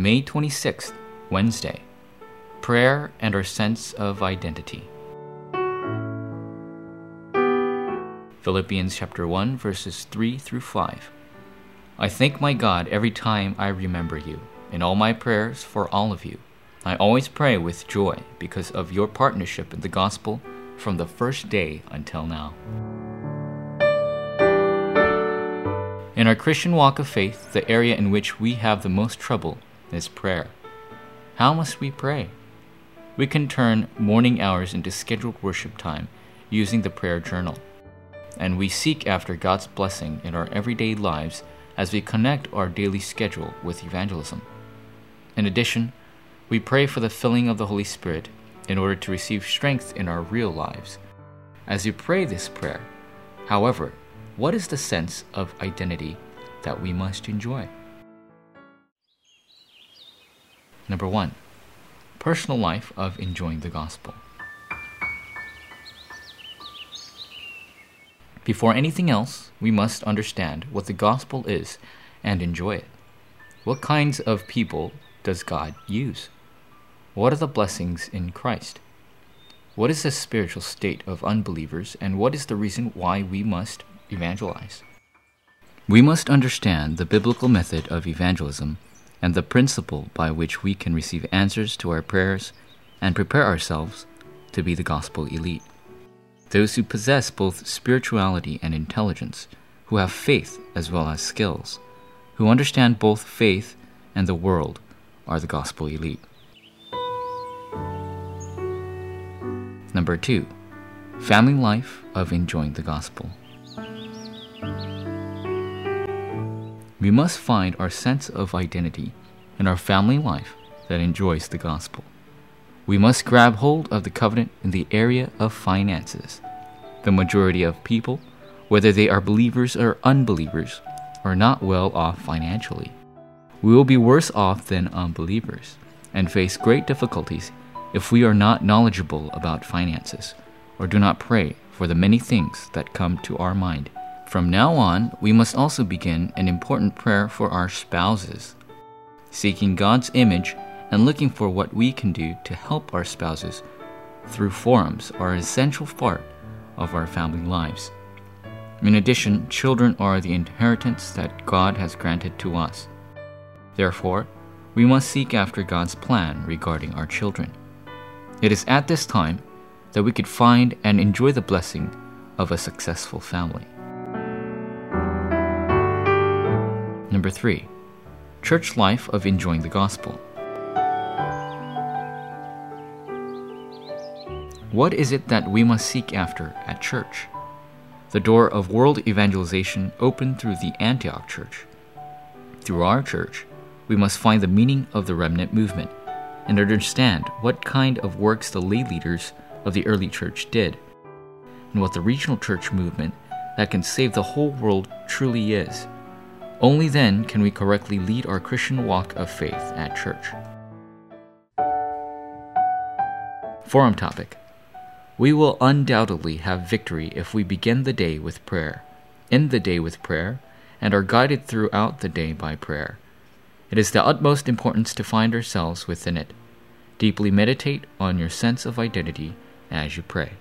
May 26th, Wednesday. Prayer and our sense of identity. Philippians chapter 1 verses 3 through 5. I thank my God every time I remember you in all my prayers for all of you. I always pray with joy because of your partnership in the gospel from the first day until now. In our Christian walk of faith, the area in which we have the most trouble is prayer. How must we pray? We can turn morning hours into scheduled worship time using the prayer journal. And we seek after God's blessing in our everyday lives as we connect our daily schedule with evangelism. In addition, we pray for the filling of the Holy Spirit in order to receive strength in our real lives. As you pray this prayer, however, what is the sense of identity that we must enjoy? Number one, personal life of enjoying the gospel. Before anything else, we must understand what the gospel is and enjoy it. What kinds of people does God use? What are the blessings in Christ? What is the spiritual state of unbelievers, and what is the reason why we must evangelize? We must understand the biblical method of evangelism and the principle by which we can receive answers to our prayers and prepare ourselves to be the gospel elite. Those who possess both spirituality and intelligence, who have faith as well as skills, who understand both faith and the world, are the gospel elite. Number two, family life of enjoying the gospel. We must find our sense of identity in our family life that enjoys the gospel. We must grab hold of the covenant in the area of finances. The majority of people, whether they are believers or unbelievers, are not well off financially. We will be worse off than unbelievers and face great difficulties if we are not knowledgeable about finances or do not pray for the many things that come to our mind. From now on, we must also begin an important prayer for our spouses, seeking God's image and looking for what we can do to help our spouses through forums are an essential part of our family lives. In addition, children are the inheritance that God has granted to us. Therefore, we must seek after God's plan regarding our children. It is at this time that we could find and enjoy the blessing of a successful family. Number three, church life of enjoying the gospel. What is it that we must seek after at church? The door of world evangelization opened through the Antioch church. Through our church, we must find the meaning of the remnant movement and understand what kind of works the lay leaders of the early church did, and what the regional church movement that can save the whole world truly is. Only then can we correctly lead our Christian walk of faith at church. Forum topic We will undoubtedly have victory if we begin the day with prayer, end the day with prayer, and are guided throughout the day by prayer. It is the utmost importance to find ourselves within it. Deeply meditate on your sense of identity as you pray.